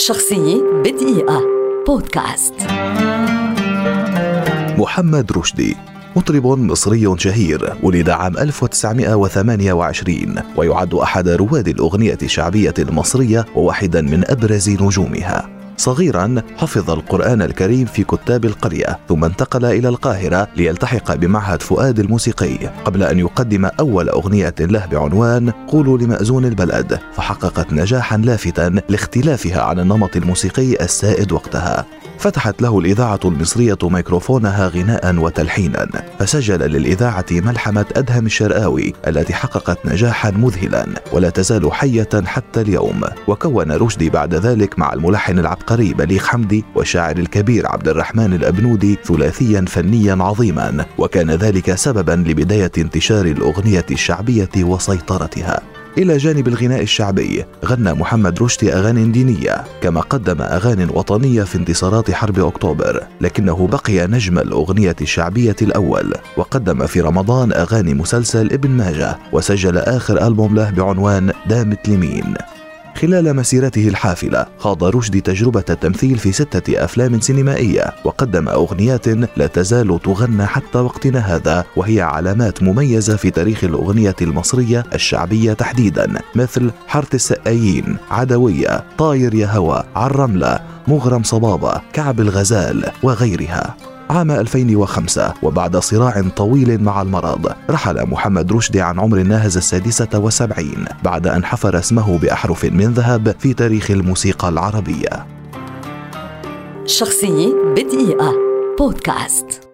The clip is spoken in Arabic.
شخصية بدقيقة. بودكاست. محمد رشدي مطرب مصري شهير ولد عام 1928 ويعد أحد رواد الأغنية الشعبية المصرية وواحدا من أبرز نجومها. صغيرا حفظ القرآن الكريم في كتاب القرية ثم انتقل إلى القاهرة ليلتحق بمعهد فؤاد الموسيقي. قبل أن يقدم أول أغنية له بعنوان قولوا لمأذون البلد فحققت نجاحا لافتا لاختلافها عن النمط الموسيقي السائد وقتها. فتحت له الإذاعة المصرية ميكروفونها غناء وتلحينا فسجل للإذاعة ملحمة أدهم الشرقاوي التي حققت نجاحا مذهلا ولا تزال حية حتى اليوم وكون رشدي بعد ذلك مع الملحن العبقري بليغ حمدي والشاعر الكبير عبد الرحمن الأبنودي ثلاثيا فنيا عظيما وكان ذلك سببا لبداية انتشار الأغنية الشعبية وسيطرتها. إلى جانب الغناء الشعبي. غنى محمد رشدي أغاني دينية كما قدم أغاني وطنية في انتصارات حرب أكتوبر. لكنه بقي نجم الأغنية الشعبية الأول وقدم في رمضان أغاني مسلسل ابن ماجه وسجل آخر ألبوم له بعنوان دامت لمين. خلال مسيرته الحافلة خاض رشدي تجربة التمثيل في ستة أفلام سينمائية وقدم أغنيات لا تزال تغنى حتى وقتنا هذا وهي علامات مميزة في تاريخ الأغنية المصرية الشعبية تحديدا مثل حارة السقايين عدوية طاير يا هوى عالرملة مغرم صبابة كعب الغزال وغيرها. عام 2005 وبعد صراع طويل مع المرض رحل محمد رشدي عن عمر الناهز السادسة وسبعين بعد أن حفر اسمه بأحرف من ذهب في تاريخ الموسيقى العربية. شخصية بدقيقة. بودكاست.